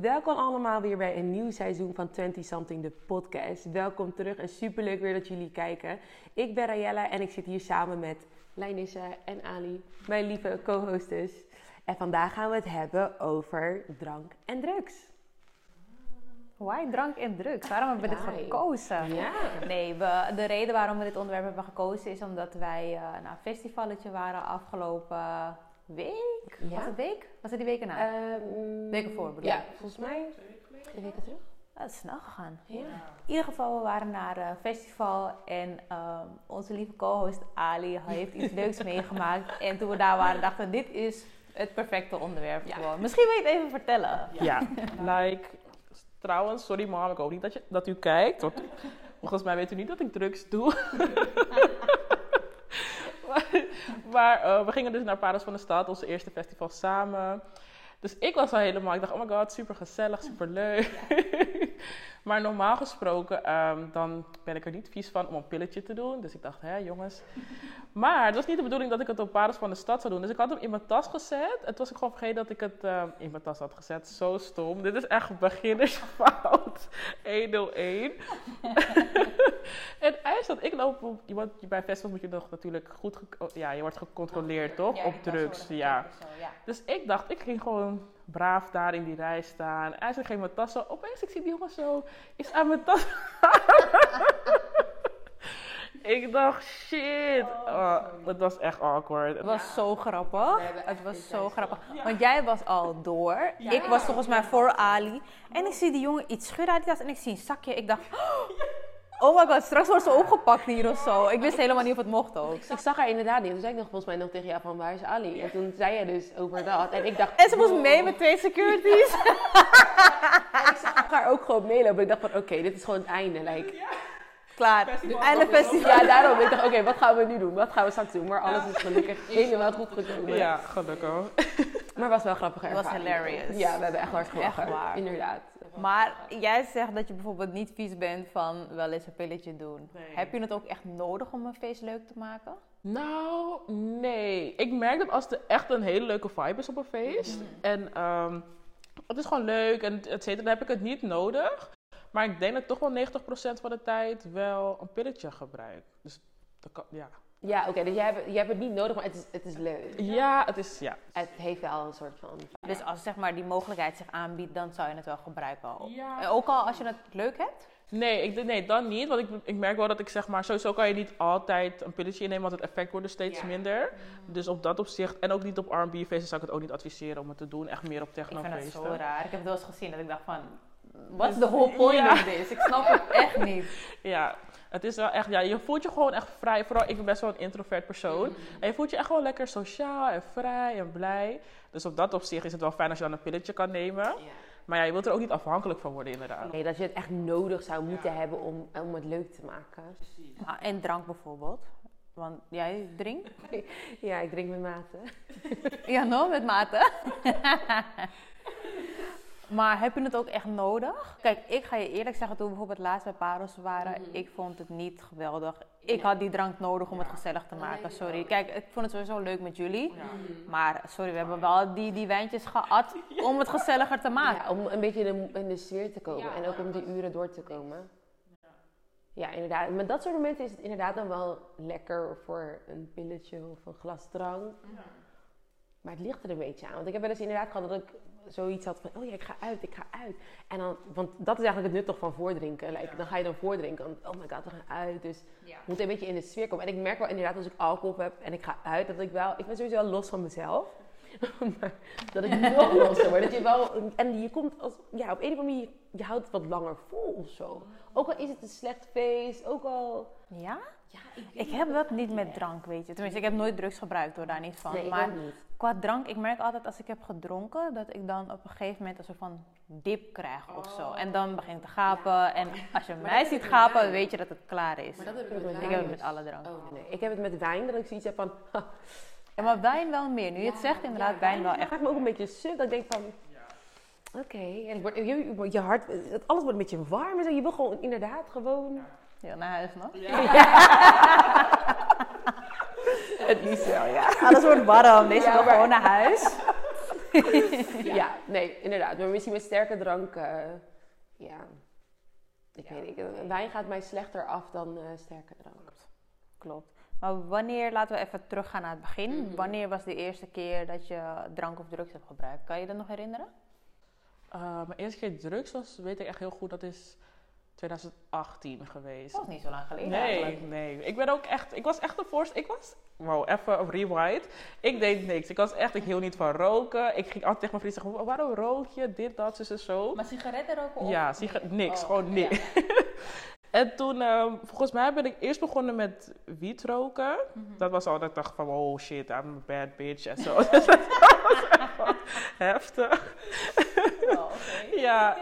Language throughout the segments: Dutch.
Welkom allemaal weer bij een nieuw seizoen van 20 Something, de podcast. Welkom terug en superleuk weer dat jullie kijken. Ik ben Rayella en ik zit hier samen met Lijnissa en Ali, mijn lieve co-hostess. En vandaag gaan we het hebben over drank en drugs. Why drank en drugs? Waarom hebben we dit gekozen? Ja. Nee, we, de reden waarom we dit onderwerp hebben gekozen is omdat wij eh naar een festivalletje waren afgelopen week. Ja. Was het week? Was het die weken na? Ehm, Weken voor, bedoel Ja, volgens mij twee weken terug. Dat is snel gegaan. Ja. In ieder geval, we waren naar een festival en ehm, onze lieve co-host Ali heeft iets leuks meegemaakt. En toen we daar waren, dachten we, dit is het perfecte onderwerp Ja. gewoon. Misschien wil je het even vertellen. Ja, like, trouwens, sorry mam, ik hoop niet dat, je, dat u kijkt. Want volgens mij weet u niet dat ik drugs doe. maar eh, we gingen dus naar Paris van de Stad, onze eerste festival samen. Dus ik was al helemaal, ik dacht, oh my god, super gezellig, super leuk. maar normaal gesproken, ehm, dan ben ik er niet vies van om een pilletje te doen. Dus ik dacht, hè jongens. Maar het was niet de bedoeling dat ik het op Paris van de Stad zou doen. Dus ik had hem in mijn tas gezet. En toen was ik gewoon vergeten dat ik het ehm, in mijn tas had gezet. Zo stom. Dit is echt beginnersfout. 101. en hij zat, ik loop op, je wordt, bij festivals moet je nog natuurlijk goed, ja, je wordt gecontroleerd toch? op drugs, ja. Dus ik dacht, ik ging gewoon braaf daar in die rij staan. Hij zegt, geef mijn tas zo. Opeens, ik zie die jongen zo, is aan mijn tas. ik dacht, shit. Oh, het was echt awkward. Het was zo grappig. Het was zo grappig. Want jij was al door. Ik was volgens mij voor Ali. En ik zie die jongen iets schudden uit die tas en ik zie een zakje. Ik dacht, oh my god, straks wordt ze opgepakt hier of zo. Ik wist helemaal niet of het mocht ook. Ik zag haar inderdaad niet. Toen zei ik nog volgens mij nog tegen jou van waar is Ali? En toen zei jij dus over dat. En ik dacht... En ze moest wow. mee met twee securities. En ik zag haar ook gewoon meelopen. Ik dacht van oké, dit is gewoon het einde. Like, Klaar. Einde festival. ja, daarom. Ik dacht oké, wat gaan we nu doen? Wat gaan we straks doen? Maar alles is gelukkig helemaal goed gekomen. Ja, gelukkig. Maar het was wel grappig Het was hilarious. Ja, we hebben echt hard gelachen. Echt waar. Inderdaad. Maar jij zegt dat je bijvoorbeeld niet vies bent van wel eens een pilletje doen. Nee. Heb je het ook echt nodig om een feest leuk te maken? Nou, nee. Ik merk dat als er echt een hele leuke vibe is op een feest. En ehm, het is gewoon leuk en et cetera, dan heb ik het niet nodig. Maar ik denk dat ik toch wel 90% van de tijd wel een pilletje gebruik. Dus dat kan, ja. Ja, oké. dus jij hebt, jij hebt het niet nodig, maar het is, het is leuk. Ja, het is, ja. Het heeft wel een soort van... Dus als zeg maar, die mogelijkheid zich aanbiedt, dan zou je het wel gebruiken. Ja. En Ook al als je het leuk hebt? Nee, ik, nee, dan niet. Want ik, ik merk wel dat ik zeg maar, sowieso kan je niet altijd een pilletje innemen, want het effect wordt dus steeds Ja. minder. Dus op dat opzicht, en ook niet op R&B-feesten zou ik het ook niet adviseren om het te doen. Echt meer op Ik vind het techno-feesten. zo raar. Ik heb het wel eens gezien dat ik dacht van, what's the whole point Ja. of this? Ik snap het echt niet. Ja, het is wel echt, ja, je voelt je gewoon echt vrij. Vooral, ik ben best wel een introvert persoon. En je voelt je echt gewoon lekker sociaal en vrij en blij. Dus op dat opzicht is het wel fijn als je dan een pilletje kan nemen. Maar ja, je wilt er ook niet afhankelijk van worden inderdaad. Nee, dat je het echt nodig zou moeten hebben om, om het leuk te maken. Maar, en drank bijvoorbeeld. Want jij drinkt? Ja, ik drink met mate. Ja, no, met mate. Maar heb je het ook echt nodig? Kijk, ik ga je eerlijk zeggen, toen we bijvoorbeeld laatst bij Paros waren, ik vond het niet geweldig. Ik had die drank nodig om het gezellig te maken, sorry. Kijk, ik vond het sowieso leuk met jullie. Maar sorry, we hebben wel die, die wijntjes gehad om het gezelliger te maken. Ja, om een beetje in de, in de sfeer te komen. en ook om die uren door te komen. Ja, inderdaad. Met dat soort momenten is het inderdaad dan wel lekker voor een pilletje of een glas drank. Maar het ligt er een beetje aan. Want ik heb wel eens inderdaad gehad dat ik zoiets had van... Oh ja, ik ga uit, ik ga uit. En dan, want dat is eigenlijk het nut toch van voordrinken. Like, Dan ga je dan voordrinken. Want, oh my god, we gaan uit. Dus je moet een beetje in de sfeer komen. En ik merk wel inderdaad als ik alcohol heb en ik ga uit... Dat ik wel... Ik ben sowieso wel los van mezelf. maar dat ik nog losser word. Dat je wel... En je komt als... Ja, op een of andere manier... Je houdt het wat langer vol of zo. Ook al is het een slecht feest. Ook al... Ja? Ja, ik, Ik heb dat niet met drank, weet je. Tenminste, ik heb nooit drugs gebruikt door daar niet van. Nee, ik maar ook niet. qua drank, ik merk altijd als ik heb gedronken, dat ik dan op een gegeven moment een soort van dip krijg of zo. En dan begin ik te gapen. En als je mij ziet gapen, weet je dat het klaar is. dat heb ik met Ik heb het met alle drank. Oh, nee. Ik heb het met wijn dat ik zoiets heb van... Ja, maar wijn wel meer. Nu je het zegt, inderdaad, wijn wel echt. maakt me ook een beetje suf. Dat ik denk van... Oké. En ik je, je hart... Alles wordt een beetje warm en zo. Je wil gewoon inderdaad gewoon... Ja, naar huis nog. Het liefst wel, ja. Alles wordt warm. Deze Ja, wil maar- gewoon naar huis. ja. nee, inderdaad. Maar misschien met sterke drank, uh, ja. Ik weet niet. Wijn gaat mij slechter af dan uh, sterke drank. Klopt. Maar wanneer, laten we even teruggaan naar het begin. Mhm. Wanneer was de eerste keer dat je drank of drugs hebt gebruikt? Kan je dat nog herinneren? Uh, mijn eerste keer drugs was, weet ik echt heel goed, dat is 2018 geweest. Dat was niet zo lang geleden nee, eigenlijk. Nee, ik ben ook echt, ik was echt de voorste, ik was, wow, even op rewind. Ik deed niks. Ik was echt, ik hield niet van roken. Ik ging altijd tegen mijn vrienden zeggen, waarom rook je, dit, dat, zo, zo. Maar sigaretten roken of? Ja, niks, oh, gewoon niks. En toen, ehm, volgens mij ben ik eerst begonnen met wiet roken. Mhm. Dat was al dat ik dacht van, oh shit, I'm a bad bitch en zo. dat was heftig. Oh, ja,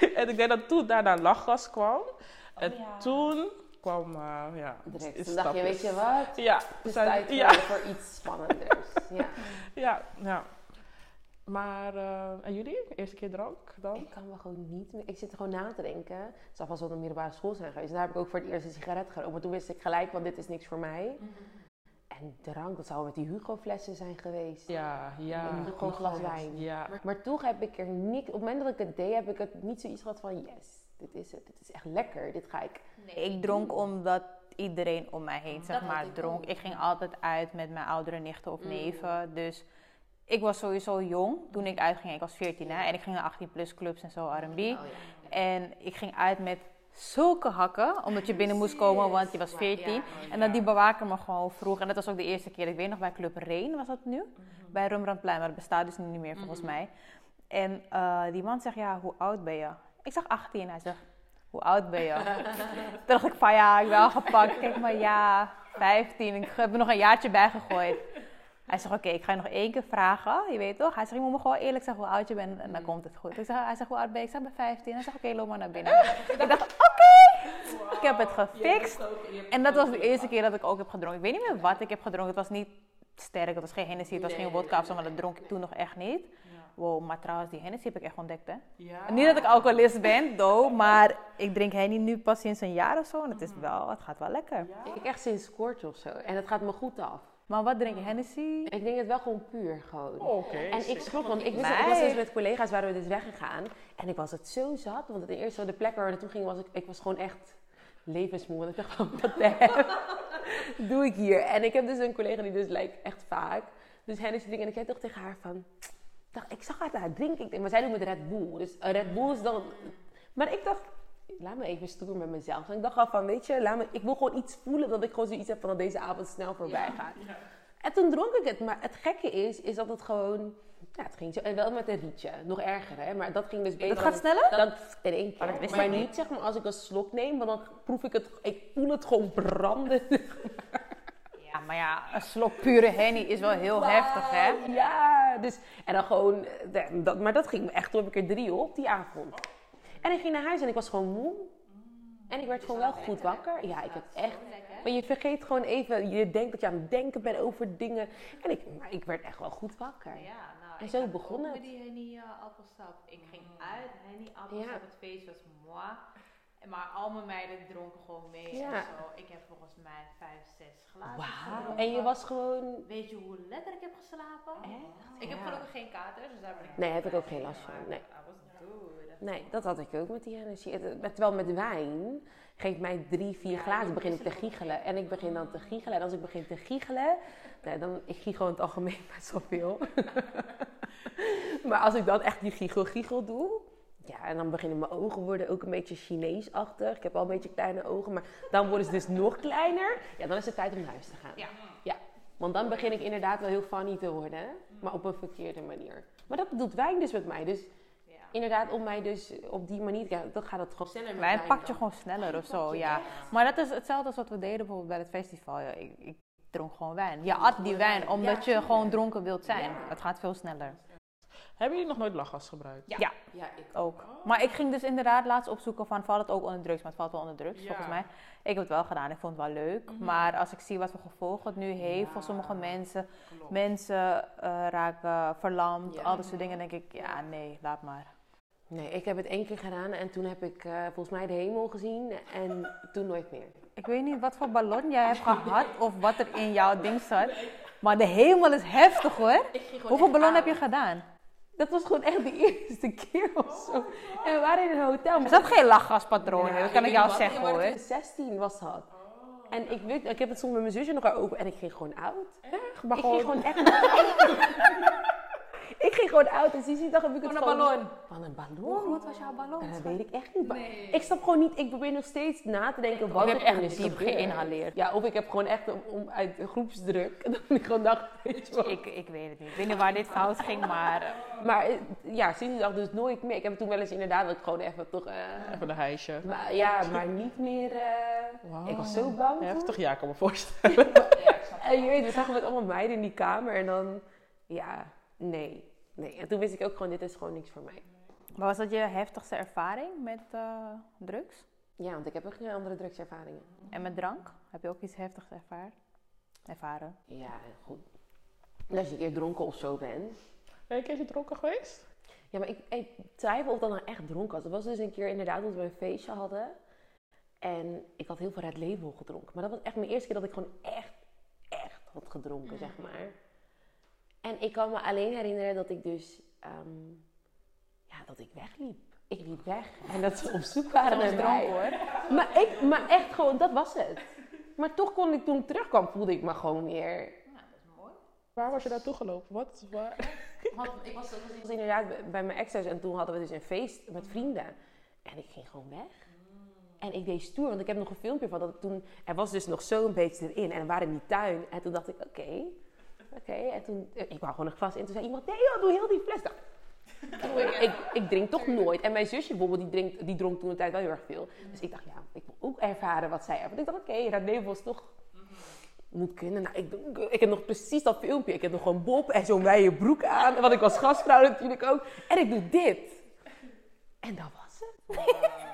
en ik denk dat toen daarna lachgas kwam. Oh, en toen kwam, uh, ja... Direct, toen dacht je, weet je wat? Ja. Het is tijd voor, ja. voor iets spannenders. ja. ja, ja. Maar, uh, en jullie? Eerste keer drank dan? Ik kan me gewoon niet meer... Ik zit er gewoon na te denken. Het zal vast wel een middelbare school zijn geweest. En daar heb ik ook voor het eerst een sigaret gerookt. Maar toen wist ik gelijk, want dit is niks voor mij. Mhm. En drank, dat zou met die Hugo-flessen zijn geweest. Ja, ja. Een Hugo-glas wijn. Ja. Maar, toch heb ik er niet... Op het moment dat ik het deed, heb ik het niet zoiets gehad van... Yes, dit is het. Dit is echt lekker. Dit ga ik... Nee, ik dronk omdat iedereen om mij heen, zeg maar, dronk. Ik ging altijd uit met mijn oudere nichten of mm. neven. Dus ik was sowieso jong toen ik uitging. Ik was 14 hè, en ik ging naar 18 plus clubs en zo, R&B. Oh, en ik ging uit met zulke hakken, omdat je binnen moest komen, want je was 14. En dat die bewaker me gewoon vroeg. En dat was ook de eerste keer, ik weet nog, bij Club Reen was dat nu. Mhm. Bij Rembrandtplein, maar dat bestaat dus nu niet meer volgens mhm. mij. En uh, die man zegt, ja, hoe oud ben je? Ik zeg 18. Hij zegt, hoe oud ben je? Toen dacht ik van, ja, ik ben al gepakt. Kijk maar, ja, 15. Ik heb er nog een jaartje bij gegooid. Hij zegt, oké, ik ga je nog één keer vragen. Je weet toch? Hij zegt, je moet me gewoon eerlijk zeggen hoe oud je bent en dan mm. komt het goed. Ik zeg, hij zegt, hoe oud ben je? Ik zeg, bij 15. Hij zegt, oké, loop maar naar binnen. ik dacht, oké, ik heb het gefixt. En dat was de eerste keer dat ik ook heb gedronken. Ik weet niet meer wat ik heb gedronken. Het was niet sterk, het was geen Hennessy, het was geen vodka of zo, maar dat dronk ik toen nog echt niet. Wow, maar trouwens, die Hennessy heb ik echt ontdekt, hè. Ja. Niet dat ik alcoholist ben, do, maar ik drink Henny nu pas sinds een jaar of zo. En het, is wel, het gaat wel lekker. Ja. Ik echt sinds kort of zo. En het gaat me goed af. Maar wat drink je? Hennessy? Ik denk het wel gewoon puur gewoon. Oké. en ik schrok, want ik, wist, ik was dus met collega's waren we dus weggegaan. En ik was het zo zat, want het eerste de plek waar we naartoe gingen was ik, ik was gewoon echt levensmoe. Want ik dacht van, wat doe ik hier? En ik heb dus een collega die dus lijkt echt vaak. Dus Hennessy drinken. En ik zei toch tegen haar van, dacht, ik zag haar daar drinken. Maar zij doet met Red Bull. Dus Red Bull is dan... Maar ik dacht, laat me even stoer met mezelf. En ik dacht al van, weet je, laat me, ik wil gewoon iets voelen dat ik gewoon zoiets heb van dat deze avond snel voorbij gaat. Ja, En toen dronk ik het. Maar het gekke is, is dat het gewoon... Ja, het ging zo. En wel met een rietje. Nog erger, hè. Maar dat ging dus beter. Dat gaat sneller? Dan, in één keer. Oh, maar niet, zeg maar, als ik een slok neem. Want dan proef ik het... Ik voel het gewoon branden. Ja, maar ja, een slok pure henny is wel heel heftig, hè? Ja, dus... En dan gewoon... Eh, dat, maar dat ging echt op een keer drie op die avond. En ik ging naar huis en ik was gewoon moe. En ik werd gewoon wel goed wakker. Ja, ik heb echt. Maar je vergeet gewoon even, je denkt dat je aan het denken bent over dingen. En ik, maar ik werd echt wel goed wakker. Ja, nou, en zo begon het. Ik die Henny uh, appelsap. Ik ging uit, Henny appelsap, het feest was moi. Maar al mijn meiden dronken gewoon mee ja. en zo. Ik heb volgens mij vijf, zes glazen Wauw. En je was gewoon... Weet je hoe lekker ik heb geslapen? Echt? Ik heb gelukkig geen kater, dus daar ben ik... Nee, heb ik ook geen last van. Nee. Nee, dat had ik ook met die energie. Terwijl met wijn geeft mij drie, vier glazen, begin ik te giechelen. En ik begin dan te giechelen. En als ik begin te giechelen, nou, dan ik giechel in het algemeen best wel veel. maar als ik dan echt die giechel-giechel doe, ja, en dan beginnen mijn ogen worden ook een beetje Chinees-achtig. Ik heb al een beetje kleine ogen, maar dan worden ze dus nog kleiner. Ja, dan is het tijd om naar huis te gaan. Ja. ja. Want dan begin ik inderdaad wel heel funny te worden, maar op een verkeerde manier. Maar dat doet wijn dus met mij. Dus inderdaad, om mij dus op die manier, ja, dan gaat het gewoon sneller. Wij pak je gewoon sneller of zo, ja. Maar dat is hetzelfde als wat we deden bijvoorbeeld bij het festival. Ja, ik, ik dronk gewoon wijn. Je at die wijn omdat je gewoon dronken wilt zijn. Het gaat veel sneller. Hebben jullie nog nooit lachgas gebruikt? Ja, ja. ik ook. Maar ik ging dus inderdaad laatst opzoeken van, valt het ook onder drugs? Maar het valt wel onder drugs, volgens mij. Ik heb het wel gedaan, ik vond het wel leuk. Mhm. Maar als ik zie wat voor gevolgen het nu heeft voor sommige mensen. Mensen uh, raken verlamd, al dat soort dingen. denk ik, ja nee, laat maar. Nee, ik heb het één keer gedaan en toen heb ik uh, volgens mij de hemel gezien en toen nooit meer. Ik weet niet wat voor ballon jij hebt gehad of wat er in jouw ding zat. Maar de hemel is heftig hoor. Hoeveel ballon heb je gedaan? Dat was gewoon echt de eerste keer of zo. En we waren in een hotel. Er zat geen lachgaspatroon in, dat kan ik jou zeggen hoor. 16 was dat. En ik, weet, ik heb het soms met mijn zusje nog over en ik ging gewoon oud. Echt? Maar Ik gewoon... ging gewoon echt Ik ging gewoon oud en Sisi dacht heb ik het Van een gewoon... ballon. Van een Hoe ballon? groot was jouw ballon? Ja, dat weet ik echt niet. Ik snap gewoon niet, ik probeer nog steeds na te denken wat Ik heb echt diep geïnhaleerd. Ja, of ik heb gewoon echt om, om uit een groepsdruk. Dan ik gewoon dacht, weet je wel. Ik, ik weet het niet. Ik weet niet waar dit fout ging, maar... eh, Maar eh, ja, Sisi dacht dus nooit meer. Ik heb toen wel eens inderdaad dat ik gewoon even toch... eh, Even een maar, ja, maar niet meer... eh. Ik was zo bang. Heftig, ja, ik kan me voorstellen. En je weet, we zagen met allemaal meiden in die kamer en dan... Ja, nee. Nee. En toen wist ik ook gewoon, dit is gewoon niks voor mij. Maar was dat je heftigste ervaring met eh, drugs? Ja, want ik heb ook geen andere drugservaringen. En met drank? Heb je ook iets heftigs ervaar? ervaren? Ja, goed. En Als je een keer dronken of zo bent. Ben je een keertje dronken geweest? Ja, maar ik, ik twijfel of dat nou echt dronken was. Het was dus een keer inderdaad dat we een feestje hadden. En ik had heel veel Red Label gedronken. Maar dat was echt mijn eerste keer dat ik gewoon echt, echt had gedronken, zeg maar. En ik kan me alleen herinneren dat ik dus, ehm, ja, dat ik wegliep. Ik liep weg. En dat ze op zoek waren naar mij. hoor. Maar, ik, maar echt gewoon, dat was het. Maar toch kon ik, toen ik terugkwam, voelde ik me gewoon weer... Waar was je naartoe gelopen? Wat? Waar? ik was, ik was inderdaad bij- mijn ex thuis en toen hadden we dus een feest met vrienden. En ik ging gewoon weg. En ik deed stoer, want ik heb nog een filmpje van dat ik toen... Er was dus nog zo'n beetje erin en we waren in die tuin. En toen dacht ik, oké, oké. En toen, eh, ik wou gewoon een glas in. Toen zei iemand, nee joh, doe heel die fles. Dacht, ik, ik, ik drink toch nooit. En mijn zusje bijvoorbeeld, die, drinkt, die dronk toen de tijd wel heel erg veel. Dus ik dacht, ja, ik wil ook ervaren wat zij ervaart. Ik dacht, oké, okay, dat leven was toch... Moet kunnen. Nou, ik, ik heb nog precies dat filmpje. Ik heb nog gewoon bob en zo'n wijde broek aan. Want ik was gastvrouw natuurlijk ook. En ik doe dit. En dat was het.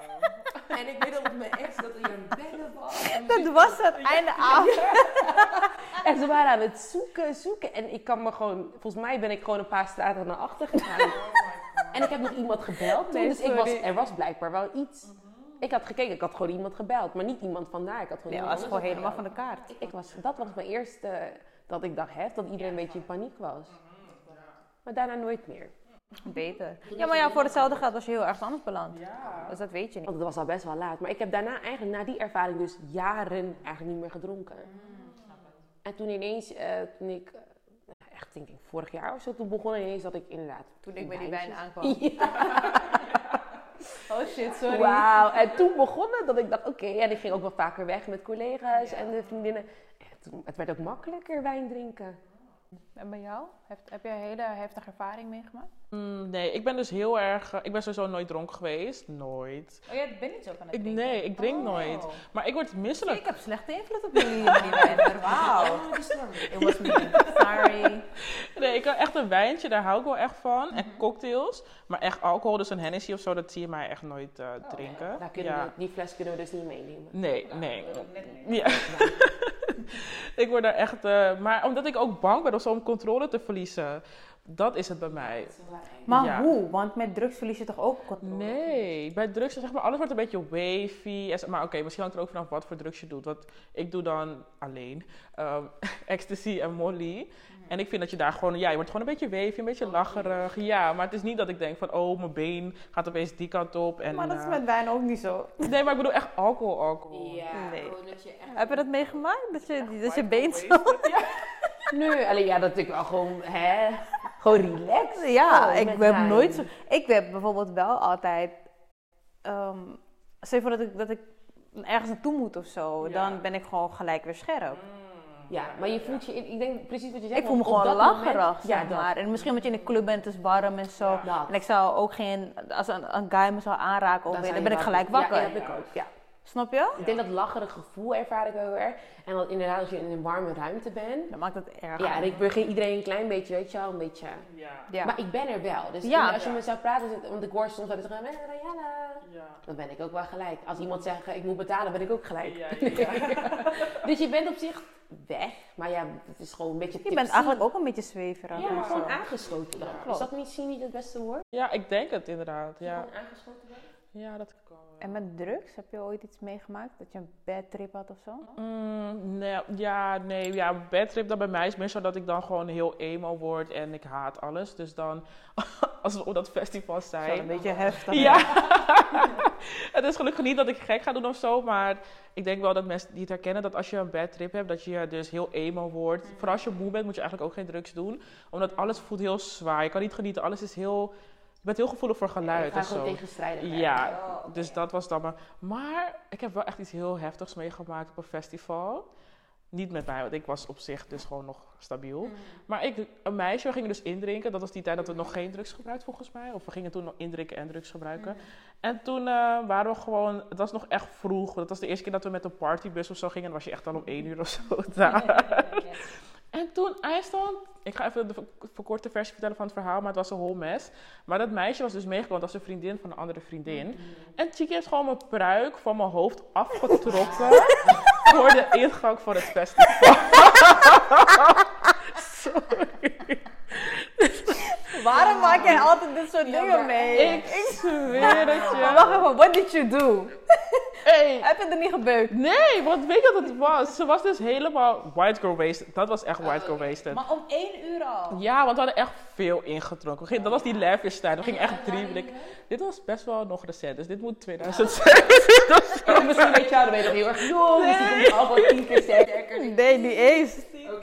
En ik weet dat met mijn ex dat hij aan het bellen was. En Dat was het, einde af. En ze waren aan het zoeken, zoeken. En ik kan me gewoon, volgens mij ben ik gewoon een paar straten naar achter gegaan. en ik heb nog iemand gebeld. toen, Nee, dus ik was, er was blijkbaar wel iets. Ik had gekeken, ik had gewoon iemand gebeld. Maar niet iemand vandaar. Ik had gewoon Nee, was gewoon helemaal van de kaart. Ik was, dat was mijn eerste, dat ik dacht, hè, dat iedereen een beetje in paniek was. Maar daarna nooit meer. Beter. Ja, maar ja, voor hetzelfde geld was je heel erg anders beland. Dus dat weet je niet. Want het was al best wel laat. Maar ik heb daarna eigenlijk, na die ervaring, dus jaren eigenlijk niet meer gedronken. En toen ineens, eh, toen ik, eh, echt denk ik vorig jaar of zo, toen begon ineens dat ik inderdaad... Toen ik bij die wijn aankwam. Ja. Oh shit, sorry. Wauw. En toen begon het dat ik dacht, oké. En ik ging ook wel vaker weg met collega's en de vriendinnen. En toen, het werd ook makkelijker wijn drinken. En bij jou? Heb, heb je een hele heftige ervaring meegemaakt? Mm, nee, ik ben dus heel erg... eh, ik ben sowieso nooit dronken geweest. Nooit. Oh, jij bent niet zo van het Ik, drinken? nee, ik drink Oh. nooit. Maar ik word misselijk. Ik heb slechte invloed op jullie. Wauw. It was me. Sorry. Nee, ik kan echt een wijntje, daar hou ik wel echt van. En cocktails. Maar echt alcohol, dus een Hennessy of zo, dat zie je mij echt nooit eh, drinken. Daar kunnen ja. we, die fles kunnen we dus niet meenemen. Nee, nee. Ja. ik word daar echt... eh, maar omdat ik ook bang ben of zo om controle te verliezen. Dat is het bij mij. Maar Ja. hoe? Want met drugs verlies je toch ook controle? Nee, bij drugs zeg maar, alles wordt een beetje wavy. Maar oké, misschien hangt er ook vanaf wat voor drugs je doet. Want ik doe dan alleen ehm, ecstasy en molly. En ik vind dat je daar gewoon, ja, je wordt gewoon een beetje wavy, een beetje lacherig. Ja, maar het is niet dat ik denk van, oh, mijn been gaat opeens die kant op. En, Maar dat is eh, met wijn ook niet zo. Nee, maar ik bedoel echt alcohol, alcohol. Nee. dat je echt... Heb je dat meegemaakt? Dat je, dat je been zo... Nee, alleen ja, dat ik wel gewoon, hè, gewoon relaxed. Ja, ik heb wijn. nooit zo... Ik heb bijvoorbeeld wel altijd... ehm stel je voor dat ik, dat ik ergens naartoe moet of zo. Dan ben ik gewoon gelijk weer scherp. Ja, maar je voelt je, in, ik denk precies wat je zegt. Ik voel me gewoon lacherig, ja, maar. En misschien omdat je in de club bent, het is warm en zo. En ik zou ook geen... Als een, een guy me zou aanraken of Dan weer, dan ben ik gelijk wakker. Ja, ja, dat heb ik ook, ja. Snap je? Ik denk dat lacherig gevoel ervaar ik wel heel erg. En dat inderdaad als je in een warme ruimte bent. Dan maakt het erg. Ja, en ik begin iedereen een klein beetje, weet je wel, een beetje... Ja. Maar ik ben er wel. Dus Ja. als je me zou praten, want ik hoor soms eens zeggen, "Eh, Rayana. Dan ben ik ook wel gelijk. Als iemand zegt, ik moet betalen, ben ik ook gelijk. dus je bent op zich weg. Maar ja, het is gewoon een beetje Je bent eigenlijk ook een beetje zweverig. Ja, gewoon zo. aangeschoten dan. klopt. Is dat misschien niet het beste woord? Ja, ik denk het inderdaad. Ja, Gewoon aangeschoten worden? ja dat kan. En met drugs, heb je ooit iets meegemaakt? Dat je een bedtrip had of zo? Mm, nee, ja, nee. Ja, bedtrip dat bij mij is meer zo dat ik dan gewoon heel emo word en ik haat alles. Dus dan, als we op dat festival zijn... Zo een beetje heftig. Ja. het is gelukkig niet dat ik gek ga doen of zo, maar ik denk wel dat mensen die het herkennen dat als je een bedtrip hebt, dat je dus heel emo wordt. Mm. Vooral als je moe bent, moet je eigenlijk ook geen drugs doen. Omdat alles voelt heel zwaar. Je kan niet genieten. Alles is heel met heel gevoelig voor geluid. Ja, en zo. tegenstrijdig. Ja, dus dat was dan maar. Maar ik heb wel echt iets heel heftigs meegemaakt op een festival. Niet met mij, want ik was op zich dus gewoon nog stabiel. Maar ik, een meisje, we gingen dus indrinken. Dat was die tijd dat we nog geen drugs gebruikten, volgens mij. Of we gingen toen nog indrinken en drugs gebruiken. En toen eh, waren we gewoon... Het was nog echt vroeg. Dat was de eerste keer dat we met een partybus of zo gingen. Dan was je echt al om één uur of zo daar. En toen IJsland, ik ga even de verkorte versie vertellen van het verhaal, maar het was een whole. Maar dat meisje was dus meegekomen, als een vriendin van een andere vriendin. En Chiki heeft gewoon mijn pruik van mijn hoofd afgetrokken voor de ingang van het festival. Sorry. Waarom maak jij altijd dit soort dingen mee? Ik, zweer het je. Wacht even, what did you do? Hey. Heb je er niet gebeukt? Nee, want weet je wat het was? Ze was dus helemaal white girl wasted. Dat was echt white girl oh, wasted. Maar om één uur al? Ja, want we hadden echt veel ingetrokken. Dat was die lavish tijd. We gingen echt drie. Dit was best wel nog recent, dus dit moet 2007 Misschien weet jou, dat weet nog heel erg jong. Dus misschien al wel tien keer sterker. Nee, die eens.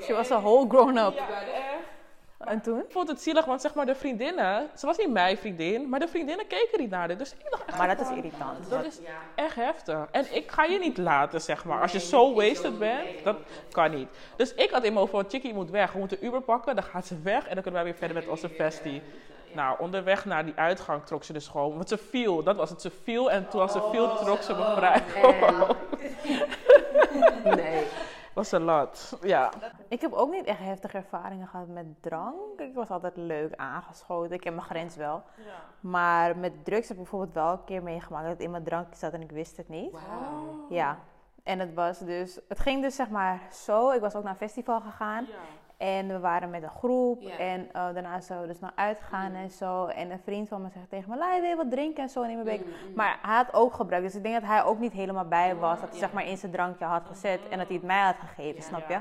Ze was a whole grown up. En toen? Ik vond het zielig, want zeg maar de vriendinnen... Ze was niet mijn vriendin, maar de vriendinnen keken niet naar dit. Dus ik dacht echt... Maar dat is irritant. Dat is echt heftig. En ik ga je niet laten, zeg maar. Als je zo wasted bent, dat kan niet. Dus ik had in mijn hoofd Chickie moet weg. We moeten Uber pakken, dan gaat ze weg. En dan kunnen wij weer verder met onze festie. Nou, onderweg naar die uitgang trok ze dus gewoon... Want ze viel, dat was het. Ze viel en toen als ze viel trok ze me vrij. Nee was een lot, ja. Ik heb ook niet echt heftige ervaringen gehad met drank. Ik was altijd leuk aangeschoten. Ik heb mijn grens wel. Ja. Maar met drugs heb ik bijvoorbeeld wel een keer meegemaakt dat in mijn drankje zat en ik wist het niet. Wow. Ja. En het was dus, het ging dus zeg maar zo. Ik was ook naar een festival gegaan. Ja. En we waren met een groep. En eh, daarna zouden we dus naar uitgaan en zo. En een vriend van me zegt tegen me: Laat je wat drinken en zo. in mijn beker. Maar hij had ook gebruikt. Dus ik denk dat hij ook niet helemaal bij was. Dat hij zeg maar in zijn drankje had gezet. En dat hij het mij had gegeven, snap je?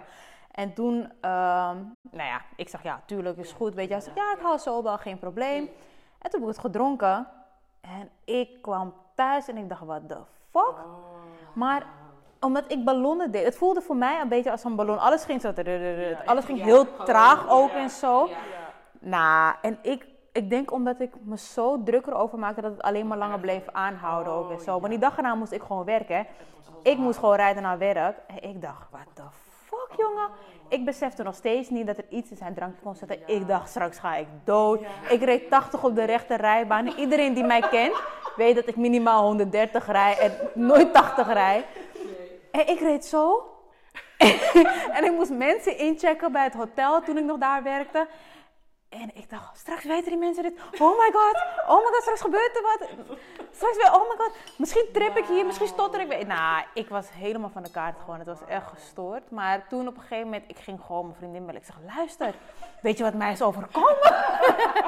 En toen, ehm, nou ja, ik zeg ja, tuurlijk is goed. Weet je, hij zegt ja, ik hou zo wel, geen probleem. Mm. En toen heb ik het gedronken. En ik kwam thuis en ik dacht, What the fuck? Oh. Maar omdat ik ballonnen deed. Het voelde voor mij een beetje als een ballon. Alles ging zo... alles ging heel traag ook en zo. Nou, en ik, ik denk omdat ik me zo druk erover maakte dat het alleen maar langer bleef aanhouden ook en zo. Want die dag erna moest ik gewoon werken. Ik moest gewoon rijden naar werk. En ik dacht, what the fuck, jongen? Ik besefte nog steeds niet dat er iets in zijn drankje kon zitten. Ik dacht, straks ga ik dood. Ik reed 80 op de rechte rijbaan. Iedereen die mij kent, weet dat ik minimaal 130 rij en nooit 80 rij. En ik reed zo. en ik moest mensen inchecken bij het hotel toen ik nog daar werkte. En ik dacht, straks weten die mensen dit. Oh my god, oh my god, straks gebeurt er wat. Straks weer, oh my god, misschien trip ik hier, misschien stotter ik Nou, ik was helemaal van de kaart gewoon. Het was echt gestoord. Maar toen op een gegeven moment, ik ging gewoon mijn vriendin bellen. Ik zeg, luister, weet je wat mij is overkomen?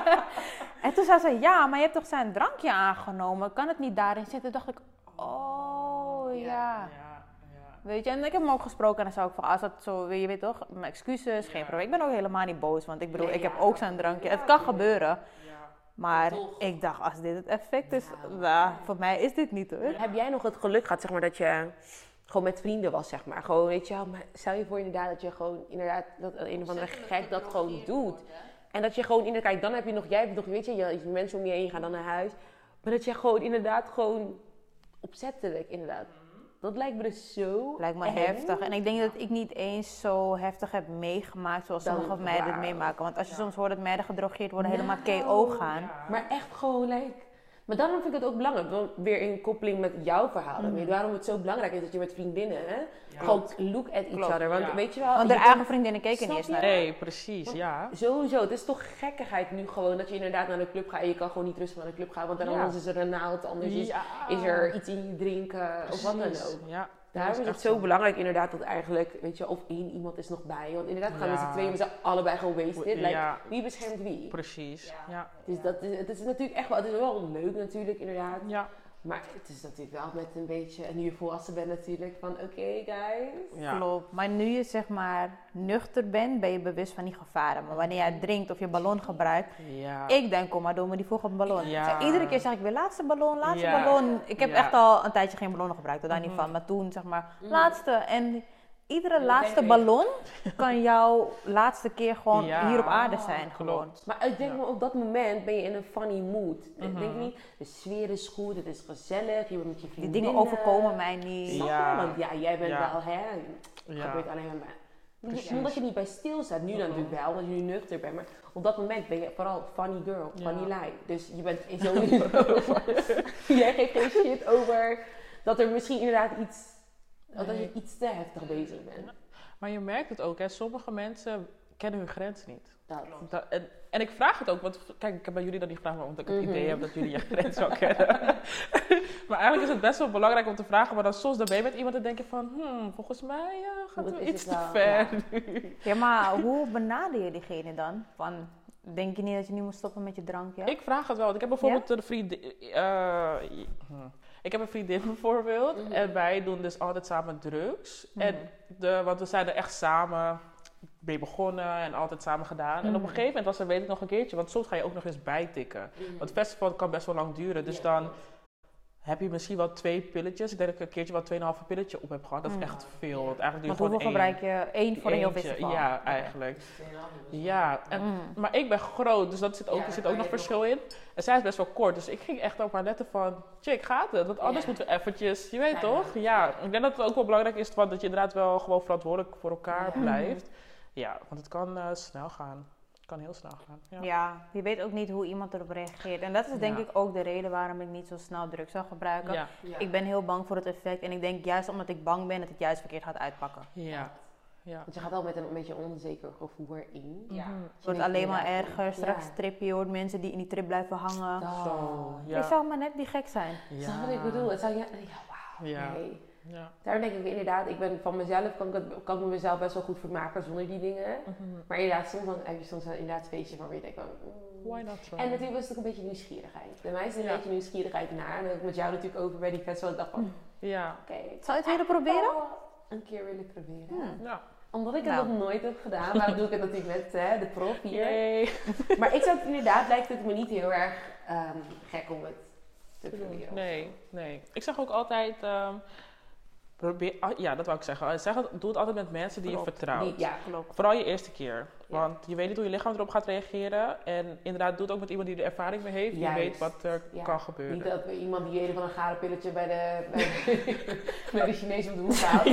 en toen zei ze, ja, maar je hebt toch zijn drankje aangenomen? Kan het niet daarin zitten? Toen dacht ik, oh ja. Weet je, en ik heb hem ook gesproken en dan zou ik van, als dat zo, je weet toch, mijn excuses, geen probleem. Ik ben ook helemaal niet boos, want ik bedoel, ik heb ook zijn drankje. Het kan gebeuren. Maar ik dacht, als dit het effect is, nou, voor mij is dit niet hoor. Heb jij nog het geluk gehad, zeg maar, dat je gewoon met vrienden was, zeg maar. Gewoon, weet je wel, maar stel je voor inderdaad dat je gewoon, inderdaad, dat een of andere gek dat gewoon doet. En dat je gewoon, inderdaad, kijk, dan heb je nog, jij hebt nog, weet je, je, mensen om je heen gaan dan naar huis. Maar dat je gewoon inderdaad gewoon opzettelijk, inderdaad, dat lijkt me dus zo. Lijkt me heftig. En ik denk dat ik niet eens zo heftig heb meegemaakt zoals sommige meiden het meemaken. Want als je soms hoort dat meiden gedrogeerd worden, helemaal KO gaan. Maar echt gewoon, like, maar daarom vind ik het ook belangrijk, weer in koppeling met jouw verhaal. Mm. Waarom het zo belangrijk is dat je met vriendinnen hè, gewoon look at each other. Want weet je wel... Want de eigen vriendinnen keken niet eens naar Nee, precies, ja. Sowieso, het is toch gekkigheid nu gewoon dat je inderdaad naar de club gaat en je kan gewoon niet rustig naar de club gaan. Want dan anders is er een naald, anders is, is er iets in je drinken of wat dan ook. Ja. Daarom is het zo belangrijk inderdaad dat eigenlijk, weet je, of één iemand is nog bij. Want inderdaad gaan we z'n tweeën, we zijn allebei gewoon wasted. Like, Wie beschermt wie? Precies, ja. Dus dat is, het is natuurlijk echt wel, het is wel leuk natuurlijk inderdaad. Ja. Maar het is natuurlijk wel met een beetje, en nu je volwassen bent natuurlijk, van oké guys. Ja. Klopt. Maar nu je zeg maar nuchter bent, ben je bewust van die gevaren. Maar wanneer jij drinkt of je ballon gebruikt, ja. ik denk, kom maar, doen we die volgende ballon. Ja. iedere keer zeg ik weer, laatste ballon, laatste ballon. Ik heb echt al een tijdje geen ballonnen gebruikt, daar niet mhm. van. Maar toen zeg maar, mhm. laatste. En iedere laatste ballon kan jouw laatste keer gewoon hier op aarde zijn. Gewoon. Maar ik denk ja. op dat moment ben je in een funny mood. Ik denk mhm. niet, de sfeer is goed, het is gezellig, je bent met je vrienden. Die dingen overkomen mij niet. Ja. Want ja, jij bent wel, hè, het gebeurt alleen maar niet, omdat je niet bij stil staat. Nu dan natuurlijk wel, omdat je nu nuchter bent. Maar op dat moment ben je vooral funny girl, funny ja. Dus je bent sowieso... jij geeft geen shit over dat er misschien inderdaad iets Nee. Dat je iets te heftig bezig bent. Maar je merkt het ook, hè. Sommige mensen kennen hun grens niet. Dat, en, en, ik vraag het ook, want kijk, ik heb bij jullie dat niet gevraagd, omdat ik het idee mhm. heb dat jullie je grens wel kennen. maar eigenlijk is het best wel belangrijk om te vragen, maar dan soms dan ben je met iemand en denk je van, hmm, volgens mij uh, gaat het iets te ver ja. maar hoe benader je diegene dan? Van, denk je niet dat je nu moet stoppen met je drankje? Ik vraag het wel, want ik heb bijvoorbeeld ja? de vriend... Uh, ik heb een vriendin bijvoorbeeld. Mhm. En wij doen dus altijd samen drugs. Mhm. En de, want we zijn er echt samen mee begonnen en altijd samen gedaan. En op een mhm. gegeven moment was er, weet ik nog een keertje, want soms ga je ook nog eens bijtikken. Want het festival kan best wel lang duren. Dus dan heb je misschien wel twee pilletjes. Ik denk dat ik een keertje wel tweeënhalve pilletje op heb gehad. Dat is echt veel. Want eigenlijk hoeveel gebruik je? Eén voor een heel festival? Ja, eigenlijk. Ja, en, mm. maar ik ben groot, dus dat zit ook, er zit ook nog verschil in. En zij is best wel kort, dus ik ging echt op haar letten van... Chick, gaat het? Want anders moeten we eventjes, je weet toch? Ja, ik denk dat het ook wel belangrijk is dat je inderdaad wel gewoon verantwoordelijk voor elkaar blijft. Ja, want het kan uh, snel gaan kan heel snel gaan. Ja. ja. je weet ook niet hoe iemand erop reageert. En dat is denk ik ook de reden waarom ik niet zo snel drugs zou gebruiken. Ja. Ik ben heel bang voor het effect. En ik denk juist omdat ik bang ben dat het juist verkeerd gaat uitpakken. Ja. Ja. Want je gaat al met een, beetje onzeker gevoel erin. Ja. Het wordt alleen maar erger. Straks trip je hoort mensen die in die trip blijven hangen. Zo, ja. Ik zou maar net die gek zijn. Ja. Dat wat ik bedoel. Het zou, ja, wauw. Ja. Nee. Ja. Daar denk ik inderdaad, ik ben van mezelf, kan ik, het, kan ik mezelf best wel goed vermaken zonder die dingen. Mhm. Maar inderdaad, soms dan heb je soms inderdaad feestje van je denkt van... Mm. Why not try? En natuurlijk was het ook een beetje nieuwsgierigheid. Bij mij is het een beetje nieuwsgierigheid naar. En ook met jou natuurlijk over bij die festival. Ik dacht van, ja. oké. Zou je het willen proberen? Een keer willen proberen. Ja. Omdat ik het nou. nog nooit heb gedaan. Waarom doe ik het natuurlijk met hè, de prof hier. Maar ik zou het inderdaad, lijkt het me niet heel erg um, gek om het te proberen. Nee, nee. Ik zeg ook altijd... Um, Probeer, ah, ja, dat wou ik zeggen. Zeg het, doe het altijd met mensen die je vertrouwt. ja, klopt. Vooral je eerste keer. Want je weet niet hoe je lichaam erop gaat reageren. En inderdaad, doe het ook met iemand die er ervaring mee heeft. Die weet wat er kan gebeuren. Niet dat iemand die een van een garenpilletje bij de, bij de, bij de Chinees op de hoek haalt.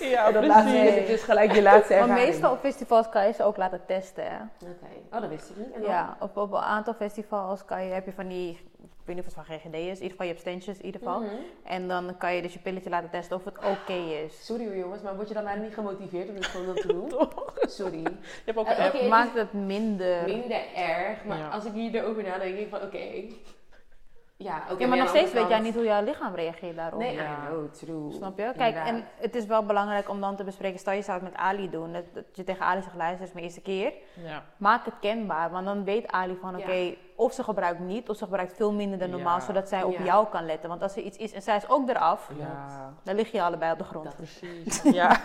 ja, dat laatste is dus gelijk je laatste ervaring. Maar meestal op festivals kan je ze ook laten testen. Oké. Oh, dat wist ik niet. ja, op, op een aantal festivals kan je, heb je van die weet niet of het van GGD is. In ieder geval, je hebt standjes in ieder geval. Mhm. En dan kan je dus je pilletje laten testen of het oké is. Sorry hoor jongens, maar word je dan eigenlijk niet gemotiveerd om het gewoon te doen? Sorry. Je hebt ook uh, okay, maakt het minder... Minder erg. Maar als ik hier erover nadenk, denk ik van oké... Ja, okay, ja, maar nog steeds weet jij niet hoe jouw lichaam reageert daarop. Nee, ja. know, true. Snap je? Kijk, en het is wel belangrijk om dan te bespreken. Stel je zou het met Ali doen. Dat, je tegen Ali zegt, luister, is mijn eerste keer. Ja. Maak het kenbaar. Want dan weet Ali van, oké, of ze gebruikt niet, of ze gebruikt veel minder dan normaal. Zodat zij op jou kan letten. Want als er iets is en zij is ook eraf, dan lig je allebei op de grond. precies. ja.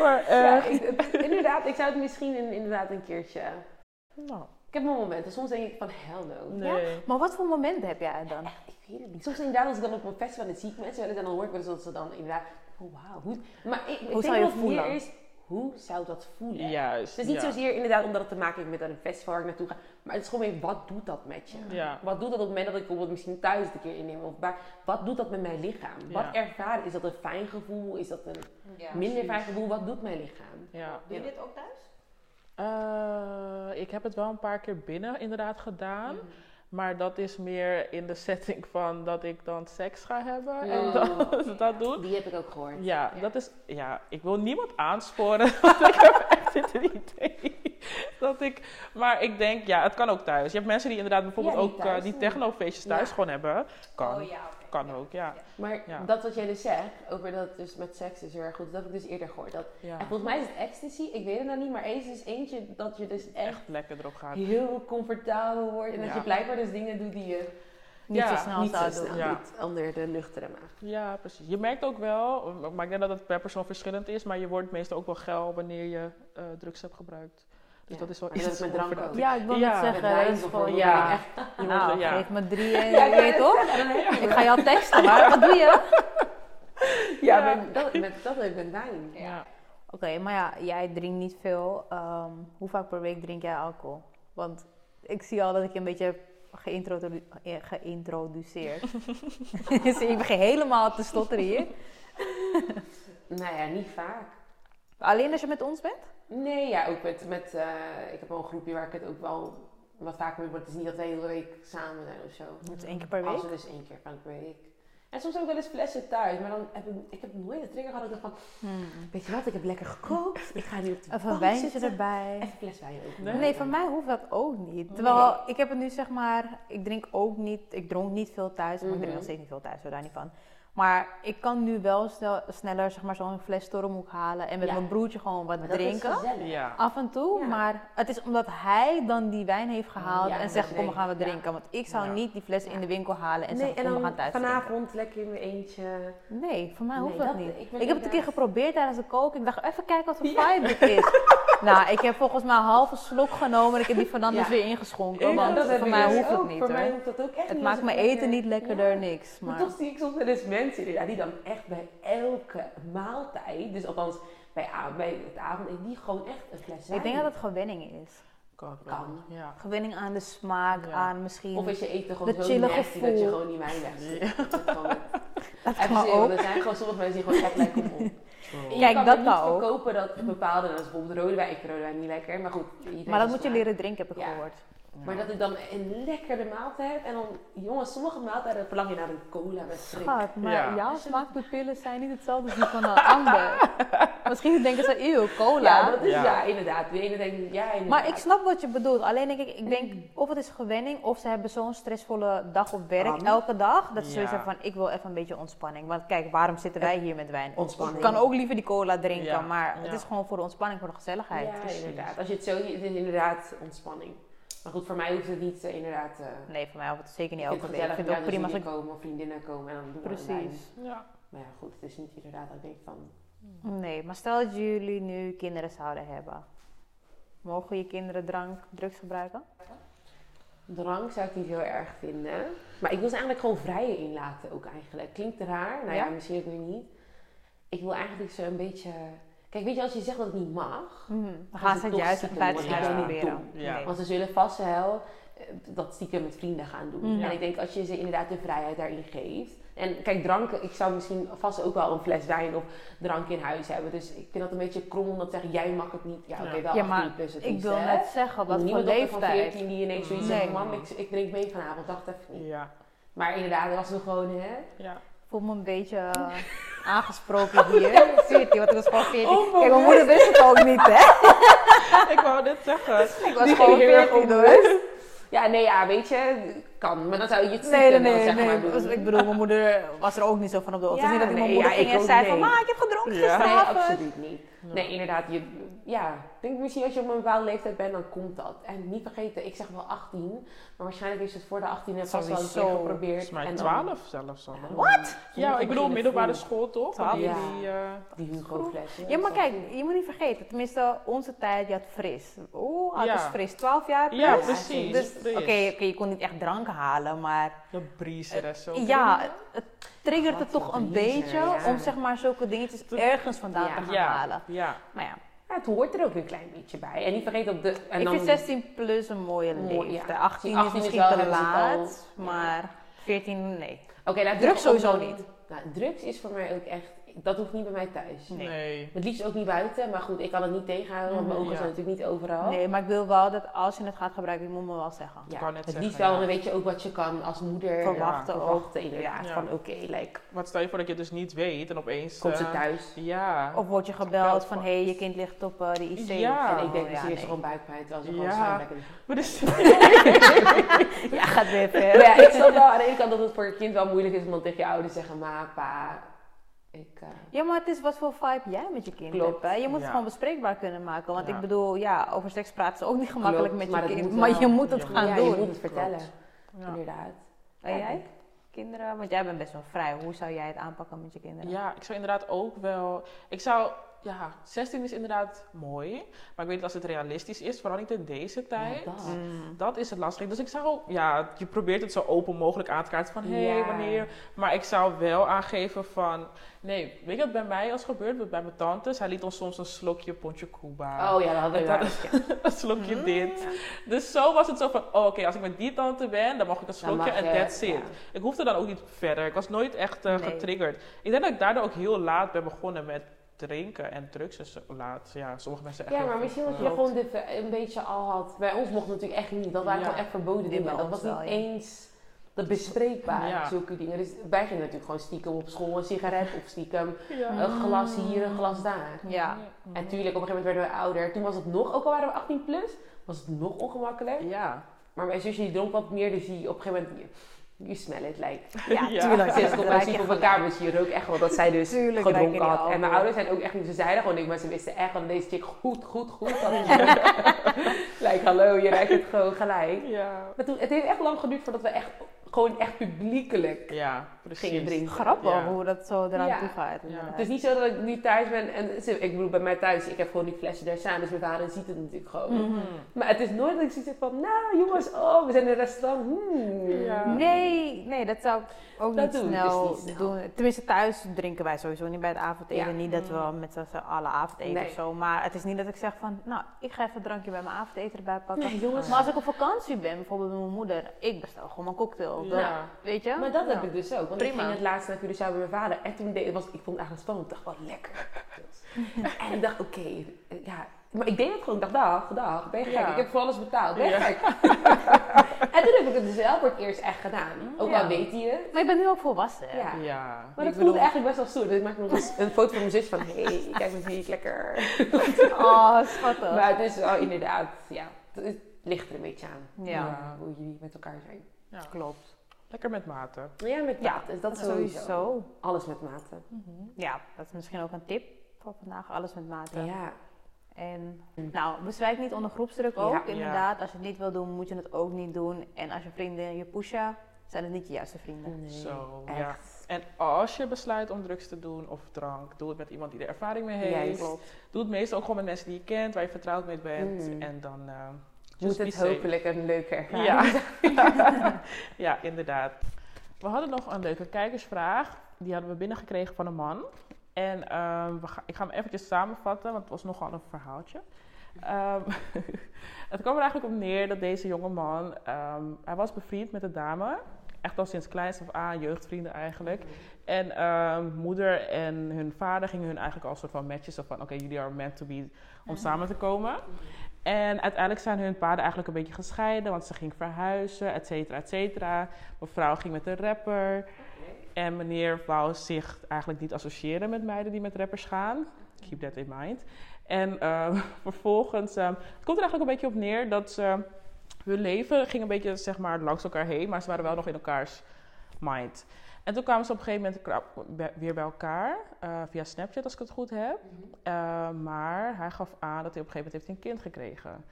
maar, uh, ik, inderdaad, ik zou het misschien inderdaad een keertje... Nou heb mijn momenten. Soms denk ik van hell no. Nee. Ja? Maar wat voor momenten heb jij dan? ik weet het niet. Soms inderdaad als ik dan op een festival en zie ik mensen en dan hoor ik wel eens dat ze dan inderdaad... Oh wauw. Maar ik, hoe ik zou je voelen? Is, hoe zou dat voelen? Juist. Het is niet zozeer inderdaad omdat het te maken heeft met een festival waar ik naartoe ga. Maar het is gewoon weer, wat doet dat met je? Ja. Wat doet dat op het moment dat ik bijvoorbeeld misschien thuis een keer inneem? Of waar, wat doet dat met mijn lichaam? Wat ervaren? Is dat een fijn gevoel? Is dat een minder fijn gevoel? Wat doet mijn lichaam? Ja. Doe je dit ook thuis? Uh, ik heb het wel een paar keer binnen inderdaad gedaan. Maar dat is meer in de setting van dat ik dan seks ga hebben en dat, dat doen. Die heb ik ook gehoord. Ja, dat is. Ja, ik wil niemand aansporen. ik heb echt dit een idee. Dat ik, maar ik denk, ja, het kan ook thuis. Je hebt mensen die inderdaad bijvoorbeeld Ja, die ook eh, die doen. technofeestjes thuis Ja. gewoon hebben. Kan, Oh ja. Kan ook, ja. Maar Ja. dat wat jij dus zegt, over dat dus met seks is heel erg goed, dat heb ik dus eerder gehoord. Dat, ja. En volgens mij is het ecstasy, ik weet het nou niet, maar er is eentje dat je dus echt Echt lekker erop gaat. heel comfortabel wordt. En dat je blijkbaar dus dingen doet die je Niet Ja, zo snel niet zo zou doen. Ja. doet onder de nuchtere maag. Ja, precies. Je merkt ook wel, maar ik denk dat het per persoon verschillend is, maar je wordt meestal ook wel geil wanneer je eh, drugs hebt gebruikt. Dus Ja. dat is wel dat iets is met drank ook. Ja, ik wil Ja, net zeggen, dat is gewoon, bijvoorbeeld, ja. ik echt- Nou, geef me drie en je weet toch? Ik ga jou teksten, maar wat doe je? Ja, Ja. Met, dat, met, dat met wijn. Ja. Oké, maar ja, jij drinkt niet veel. Ehm, hoe vaak per week drink jij alcohol? Want ik zie al dat ik je een beetje heb geïntrodu- eh, geïntroduceerd. dus ik begin helemaal te stotteren hier. Nou ja, niet vaak. Alleen als je met ons bent? Nee, ja, ook met, met eh, ik heb wel een groepje waar ik het ook wel wat vaker mee, maar het is niet dat de hele week samen zijn of zo. Dat is één keer per week? Als we dus één keer van per week. En soms ook wel eens flessen thuis, maar dan heb ik, ik heb nooit de trigger gehad dat ik dacht van, Hmm. weet je wat, ik heb lekker gekookt, ik ga nu op de Even een wijntje zitten. erbij. Even fles wijn ook. Nee? Nee, voor mij hoeft dat ook niet. Terwijl ik heb het nu zeg maar, ik drink ook niet, ik dronk niet veel thuis, maar ik drink Mhm. nog steeds niet veel thuis, hoor, daar niet van. Maar ik kan nu wel snel, sneller zeg maar zo'n fles stormhoek halen en met Ja. mijn broertje gewoon wat dat is drinken. gezellig. Ja. Af en toe, Ja. maar het is omdat hij dan die wijn heeft gehaald Ja, en zegt kom we gaan we ja. drinken. Want ik zou Ja. niet die fles in de winkel halen en Nee, zeggen en kom we dan gaan thuis drinken. vanavond lekker in mijn eentje. Nee, voor mij hoeft Nee, dat, dat- niet. ik heb het een keer geprobeerd tijdens de koken. Ik dacht even kijken wat voor vibe het is. nou, ik heb volgens mij een halve slok genomen en ik heb die Fernandes Ja. weer ingeschonken. Ja, want dat heb voor mij dus hoeft het niet Voor mij hoeft dat ook echt Het maakt mijn eten niet lekkerder, niks. Maar Maar toch zie ik soms wel eens mensen inderdaad, die dan echt bij elke maaltijd, dus althans bij, bij het avondeten, die gewoon echt een fles wijn. ik denk dat het gewenning is. Kan. Kan. Ja. Gewenning aan de smaak, Ja. aan misschien... Of is je eten gewoon De zo nasty dat je gewoon die wijn wegzet. Dat gewoon- dat kan ook. er zijn gewoon sommige mensen die gewoon echt lekker om. True. Kijk, kan dat kan niet ook. verkopen dat bepaalde, dat is bijvoorbeeld rode wijn, ik vind rode wijn niet lekker, maar goed. iedereen Maar dat zijn moet je leren drinken, heb ik Ja. gehoord. Maar dat ik dan een lekkere maaltijd heb en dan, jongens, sommige maaltijden verlang je naar een cola met frik. Schat, maar Ja. jouw smaakpapillen zijn niet hetzelfde als die van een ander. Misschien denken ze, eeuw, cola. Ja, dat is Ja. ja, inderdaad. De ene denkt, ja, inderdaad. Maar ik snap wat je bedoelt. Alleen denk ik, ik denk of het is gewenning of ze hebben zo'n stressvolle dag op werk, Kan. elke dag. Dat ze zoiets hebben van, ik wil even een beetje ontspanning. Want kijk, waarom zitten wij hier met wijn? Ontspanning. Ik kan ook liever die cola drinken, Ja. maar het is gewoon voor de ontspanning, voor de gezelligheid. Ja, inderdaad. Als je het zo ziet, het is inderdaad ontspanning. Maar goed, voor mij hoeft het niet eh, inderdaad... eh, Nee, voor mij hoeft het zeker niet elke week. Ik vind het ook prima als ik... komen of vriendinnen komen en dan doen we. Precies. Ja. Maar ja, goed, het is niet inderdaad dat ik denk van... Nee, maar stel dat jullie nu kinderen zouden hebben. Mogen je kinderen drank, drugs gebruiken? Drank zou ik niet heel erg vinden. Maar ik wil ze eigenlijk gewoon vrij inlaten ook eigenlijk. Klinkt raar. Nou ja, Ja? misschien ook weer niet. Ik wil eigenlijk ze een beetje... Kijk, weet je, als je zegt dat het niet mag... Mhm. Dan Gaan ze het toch juist stiekem doen. Ja. proberen. Ja. Nee. Want ze zullen vast wel eh, dat stiekem met vrienden gaan doen. Mhm. En ik denk als je ze inderdaad de vrijheid daarin geeft. En kijk, dranken, ik zou misschien vast ook wel een fles wijn of drank in huis hebben. Dus ik vind dat een beetje krom om dat te zeggen, jij mag het niet. Ja, oké, Ja. wel Ja, 18 maar plus het Ik wil hè. net zeggen, wat voor Niemand dokter van leeftijd. 14 die ineens zoiets Nee. zegt, mam, ik, ik drink mee vanavond, dacht even niet. Ja. Maar inderdaad, dat was nog gewoon, hè. Ja. Ik voel me een beetje eh, aangesproken hier. 14, want ik was gewoon 14. Onbewust. Kijk, mijn moeder wist het ook niet, hè? Ik wou dit zeggen. Ik was Die gewoon ging heel erg 14 hoor. onbewust. Ja, nee, ja, weet je, kan. Maar dan zou je het Nee, nee, nee. maar nee. doen. Ik bedoel, mijn moeder was er ook niet zo van op de hoogte. Ja, niet dat ik nee, mijn moeder ja, ging en zei van, ma, ik heb gedronken Ja. Nee, absoluut niet. Nee, inderdaad. Je, ja, denk misschien als je op een bepaalde leeftijd bent, dan komt dat. En niet vergeten, ik zeg wel 18, maar waarschijnlijk is het voor de 18 en vast wel een keer Sowieso. geprobeerd. Volgens mij en dan- 12 zelfs al. What? Ja, ik bedoel middelbare vroeg. school toch? Ja. die, eh, Die Hugo. Ja, maar kijk, je moet niet vergeten. Tenminste, onze tijd, je had fris. Oeh, oud Ja. is fris. 12 jaar plus. Ja, Ja, precies. Dus, oké, je kon niet echt drank halen, maar De breezer en zo. ja, het, het triggert het Wat toch een beetje ja. om zeg maar zulke dingetjes ergens vandaan Ja. te gaan Ja, halen. ja. Maar ja, Ja, het hoort er ook een klein beetje bij. En niet vergeten op de... En ik dan, vind 16 plus een mooie Mooi, leeftijd. ja. 18 is 18 is misschien te laat, maar 14 nee. Oké, nou, Drugs sowieso dan- niet. Nou, drugs is voor mij ook echt... dat hoeft niet bij mij thuis. Nee. Het liefst ook niet buiten, maar goed, ik kan het niet tegenhouden, want mijn Mhm, ogen ja. zijn natuurlijk niet overal. Nee, maar ik wil wel dat als je het gaat gebruiken, je moet me wel zeggen. Ja, kan net het zeggen, liefst wel, ja. dan weet je ook wat je kan als moeder Verwachten ja, verwachten inderdaad. Ja. Van oké, like, Wat stel je voor dat je het dus niet weet en opeens... komt ze eh, thuis? Ja. Of word je gebeld van, hé, hey, je kind ligt op eh, de IC. Ja. en ik denk, Oh, misschien heeft ze nee. gewoon buikpijn, terwijl ze gewoon lekker Maar dus, Ja, gaat weer Maar ver. ja, ik snap wel aan de ene kant dat het voor je kind wel moeilijk is om dan tegen je ouders te zeggen, ma, pa, ik... eh, Ja, maar het is wat voor vibe jij met je kind Klopt. hebt. Hè? Je moet Ja. het gewoon bespreekbaar kunnen maken. Want Ja. ik bedoel, ja, over seks praten is ook niet gemakkelijk Klopt, met je kind. Maar wel. je moet het gaan ja, doen. je moet het vertellen, inderdaad. En jij? Kinderen? Want jij bent best wel vrij. Hoe zou jij het aanpakken met je kinderen? ja, ik zou inderdaad ook wel... Ik zou... Ja, 16 is inderdaad mooi. Maar ik weet niet als het realistisch is, vooral niet in deze tijd. Ja, dat. Mm. Dat is het lastig. Dus ik zou, ja, je probeert het zo open mogelijk aan te kaarten van hé, hey, Ja. wanneer. Maar ik zou wel aangeven van, nee, weet je wat bij mij als gebeurd? Bij mijn tante, zij liet ons soms een slokje Pontje Cuba. Oh ja, dat hadden we wel ja. een slokje dit. Dus zo was het zo van, oh, oké, als ik met die tante ben, dan mag ik een slokje en that's it. ja. Ik hoefde dan ook niet verder. Ik was nooit echt eh, Nee. getriggerd. Ik denk dat ik daardoor ook heel laat ben begonnen met drinken en drugs. Dus laat, ja, sommige mensen echt Ja, maar misschien dat je gewoon dit eh, een beetje al had. Bij ons mocht het natuurlijk echt niet. Dat waren Ja. gewoon echt verboden dingen. Dat was niet wel, ja. eens dat bespreekbaar, Ja. zulke dingen. Dus wij gingen natuurlijk gewoon stiekem op school een sigaret of stiekem Ja. een glas hier, een glas daar. Ja. En tuurlijk, op een gegeven moment werden we ouder. Toen was het nog, ook al waren we 18 plus, was het nog ongemakkelijk. Ja. Maar mijn zusje die dronk wat meer, dus die op een gegeven moment, you smell it, like. Ja, Ja. tuurlijk. Sinds ik op mijn ziek op elkaar was, je rook echt wel dat zij dus Tuurlijk gedronken had. En mijn ouders zijn ook echt niet, ze zeiden gewoon niks, maar ze wisten echt van deze chick goed, goed, goed. like, hallo, je ruikt het gewoon gelijk. Ja. Maar toen, het heeft echt lang geduurd voordat we echt, gewoon echt publiekelijk Ja, precies. gingen drinken. Grappig Ja. hoe dat zo eraan Ja. toe gaat. Het is niet zo dat ik nu thuis ben en ik bedoel bij mij thuis, ik heb gewoon die flessen daar staan, dus mijn vader ziet het natuurlijk gewoon. Mhm. Maar het is nooit dat ik zoiets heb van, nou jongens, oh, we zijn in een restaurant. Hmm. Ja. Nee, nee, dat zou ik ook Dat niet doen snel, dus niet snel. doen. Tenminste, thuis drinken wij sowieso niet bij het avondeten. Ja. Niet dat we met z'n allen avondeten Nee. of zo. Maar het is niet dat ik zeg van, nou, ik ga even een drankje bij mijn avondeten erbij pakken. Nee, jongens. Maar als ik op vakantie ben, bijvoorbeeld met mijn moeder, ik bestel gewoon mijn cocktail. Ja. weet je? Maar dat heb ik dus ook. Want Prima. ik ging het laatst naar Curaçao bij mijn vader. En toen deed, het was, ik vond het eigenlijk spannend. Ik dacht, wat lekker. en ik dacht, oké, ja. Maar ik deed het gewoon. Ik dacht, dag, dag. Ben je gek? Ja. Ik heb voor alles betaald. Ben je Ja. gek? en toen heb ik het dus wel voor het eerst echt gedaan. Ook Ja. al weet hij het. Maar je bent nu ook volwassen. Ja. Ja. Maar Ik dat voelde bedoel- eigenlijk best wel stoer. Dus ik maakte nog eens een foto van mijn zus van, hé, hey, kijk met wie ik lekker. Oh, schattig. maar het is wel inderdaad, ja, het ligt er een beetje aan. Hoe jullie met elkaar zijn. Ja. klopt. Lekker met maten. Ja, met Ja, maten. dat sowieso. Sowieso. Alles met maten. Ja, dat is misschien ook een tip voor vandaag. Alles met mate. Ja. En nou, bezwijk niet onder groepsdruk ook. Ja. Inderdaad, als je het niet wil doen, moet je het ook niet doen. En als je vrienden je pushen, zijn het niet je juiste vrienden. Nee, Zo, echt. ja. En als je besluit om drugs te doen of drank, doe het met iemand die er ervaring mee heeft. Juist. Doe het meestal ook gewoon met mensen die je kent, waar je vertrouwd mee bent. Mm. En dan. eh, Moet het safe. hopelijk een leuke ervaring Ja. ja, inderdaad. We hadden nog een leuke kijkersvraag. Die hadden we binnengekregen van een man. En ehm, we ga, ik ga hem eventjes samenvatten, want het was nogal een verhaaltje. Ehm, het kwam er eigenlijk op neer dat deze jonge man, ehm, hij was bevriend met een dame. Echt al sinds kleins af aan, jeugdvrienden eigenlijk. En moeder en hun vader gingen hun eigenlijk al soort van matches. Zo van, oké, jullie are meant to be om samen te komen. En uiteindelijk zijn hun paden eigenlijk een beetje gescheiden, want ze ging verhuizen, et cetera, et cetera. Mevrouw ging met een rapper. En meneer wou zich eigenlijk niet associëren met meiden die met rappers gaan. Keep that in mind. En ehm, vervolgens, ehm, het komt er eigenlijk een beetje op neer dat ze, hun leven ging een beetje zeg maar, langs elkaar heen, maar ze waren wel nog in elkaars mind. En toen kwamen ze op een gegeven moment weer bij elkaar, eh, via Snapchat als ik het goed heb. Eh, maar hij gaf aan dat hij op een gegeven moment heeft een kind gekregen.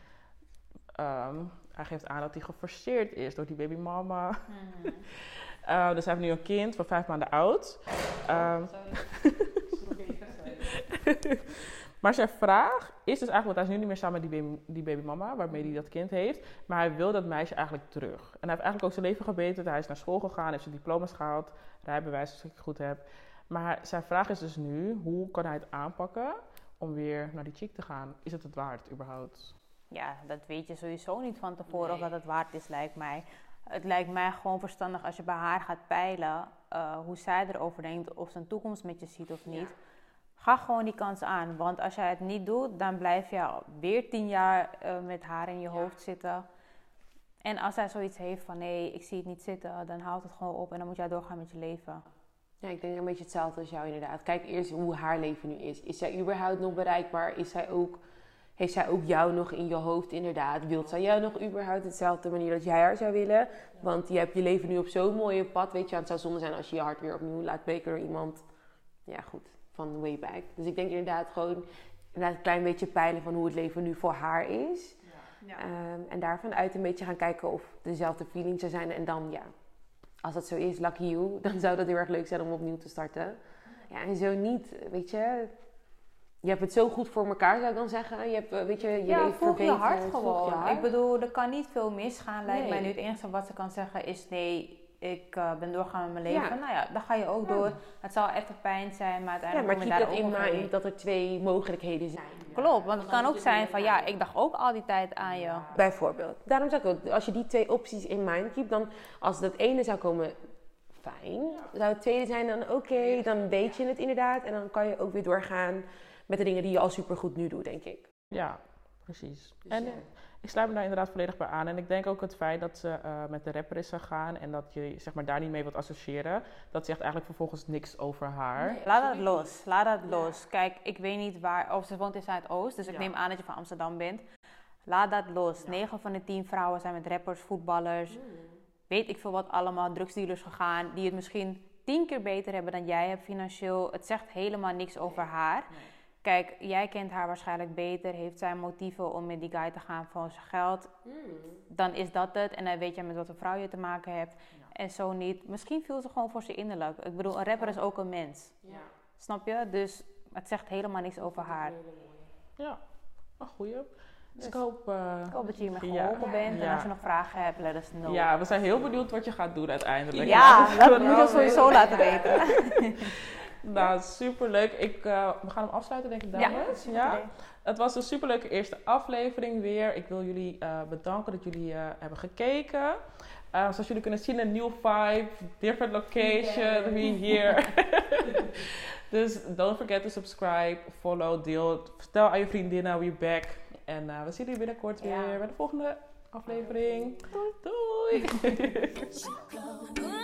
Ehm, hij geeft aan dat hij geforceerd is door die babymama. Eh, dus hij heeft nu een kind van vijf maanden oud. Ehm, maar zijn vraag is dus eigenlijk, want hij is nu niet meer samen met die, baby, die babymama, waarmee hij dat kind heeft. Maar hij wil dat meisje eigenlijk terug. En hij heeft eigenlijk ook zijn leven gebeterd. Hij is naar school gegaan, heeft zijn diploma's gehaald, rijbewijs als ik het goed heb. Maar zijn vraag is dus nu, hoe kan hij het aanpakken om weer naar die chick te gaan? Is het het waard überhaupt? Ja, dat weet je sowieso niet van tevoren of dat het waard is, lijkt mij. Het lijkt mij gewoon verstandig als je bij haar gaat peilen uh, hoe zij erover denkt, of ze een toekomst met je ziet of niet. Ga gewoon die kans aan. Want als jij het niet doet, dan blijf je weer tien jaar uh, met haar in je hoofd zitten. En als zij zoiets heeft van nee, ik zie het niet zitten, dan haalt het gewoon op en dan moet jij doorgaan met je leven. Ja, ik denk een beetje hetzelfde als jou inderdaad. Kijk eerst hoe haar leven nu is. Is zij überhaupt nog bereikbaar? Is zij ook, heeft zij ook jou nog in je hoofd inderdaad? Wilt zij jou nog überhaupt hetzelfde manier dat jij haar zou willen? Want je hebt je leven nu op zo'n mooie pad, weet je. Het zou zonde zijn als je je hart weer opnieuw laat breken door iemand, ja goed, van way back. Dus ik denk inderdaad gewoon inderdaad een klein beetje peilen van hoe het leven nu voor haar is. Ja. Um, en daarvan uit een beetje gaan kijken of dezelfde feelings er zijn. En dan ja, als dat zo is, lucky you, dan zou dat heel erg leuk zijn om opnieuw te starten. Ja, en zo niet, weet je. Je hebt het zo goed voor elkaar, zou ik dan zeggen. Je hebt, eh, weet je, je ja, volg je hart gewoon. Ik bedoel, er kan niet veel misgaan, lijkt mij nu. Het enige wat ze kan zeggen is nee, ik uh, ben doorgaan met mijn leven. Nou ja, dan ga je ook door. Het zal even pijn zijn, maar uiteindelijk ja, maar keep dat in mind dat er twee mogelijkheden zijn. Klopt, want het kan ook zijn van ja, ik dacht ook al die tijd aan je. Bijvoorbeeld. Daarom zeg ik ook, als je die twee opties in mind keept, dan als dat ene zou komen, fijn. Zou het tweede zijn dan oké, dan weet je het inderdaad. En dan kan je ook weer doorgaan met de dingen die je al supergoed nu doet, denk ik. Ja, precies. Dus en ik sluit me daar inderdaad volledig bij aan. En ik denk ook het feit dat ze uh, met de rapper is gegaan en dat je zeg maar, daar niet mee wilt associëren, dat zegt eigenlijk vervolgens niks over haar. laat dat los, laat dat los. Kijk, ik weet niet waar, of ze woont in Zuidoost, dus ik neem aan dat je van Amsterdam bent. Laat dat los. 9 van de 10 vrouwen zijn met rappers, voetballers, weet ik veel wat allemaal, drugsdealers gegaan, die het misschien tien keer beter hebben dan jij hebt financieel. Het zegt helemaal niks over haar. Kijk, jij kent haar waarschijnlijk beter. Heeft zij motieven om met die guy te gaan voor zijn geld? Hmm. Dan is dat het. En dan weet je met wat een vrouw je te maken hebt. En zo niet. Misschien viel ze gewoon voor ze innerlijk. Ik bedoel, een rapper is ook een mens. Ja. Snap je? Dus het zegt helemaal niks over haar. Ja, een goeie. Dus, ik hoop, uh, ik hoop dat je hiermee geholpen bent. En als je nog vragen hebt, let us know. Ja, we zijn heel benieuwd wat je gaat doen uiteindelijk. Ja, dat moet je sowieso laten weten. Nou, superleuk. Ik, uh, we gaan hem afsluiten, denk ik, dames. Ja, ja? Het was een superleuke eerste aflevering weer. Ik wil jullie uh, bedanken dat jullie uh, hebben gekeken. zoals jullie kunnen zien, een nieuw vibe, different location, yeah. we here. dus don't forget to subscribe, follow, deel. Vertel aan je vriendinnen, we back. En we zien jullie binnenkort weer bij de volgende aflevering. Doei! Doei.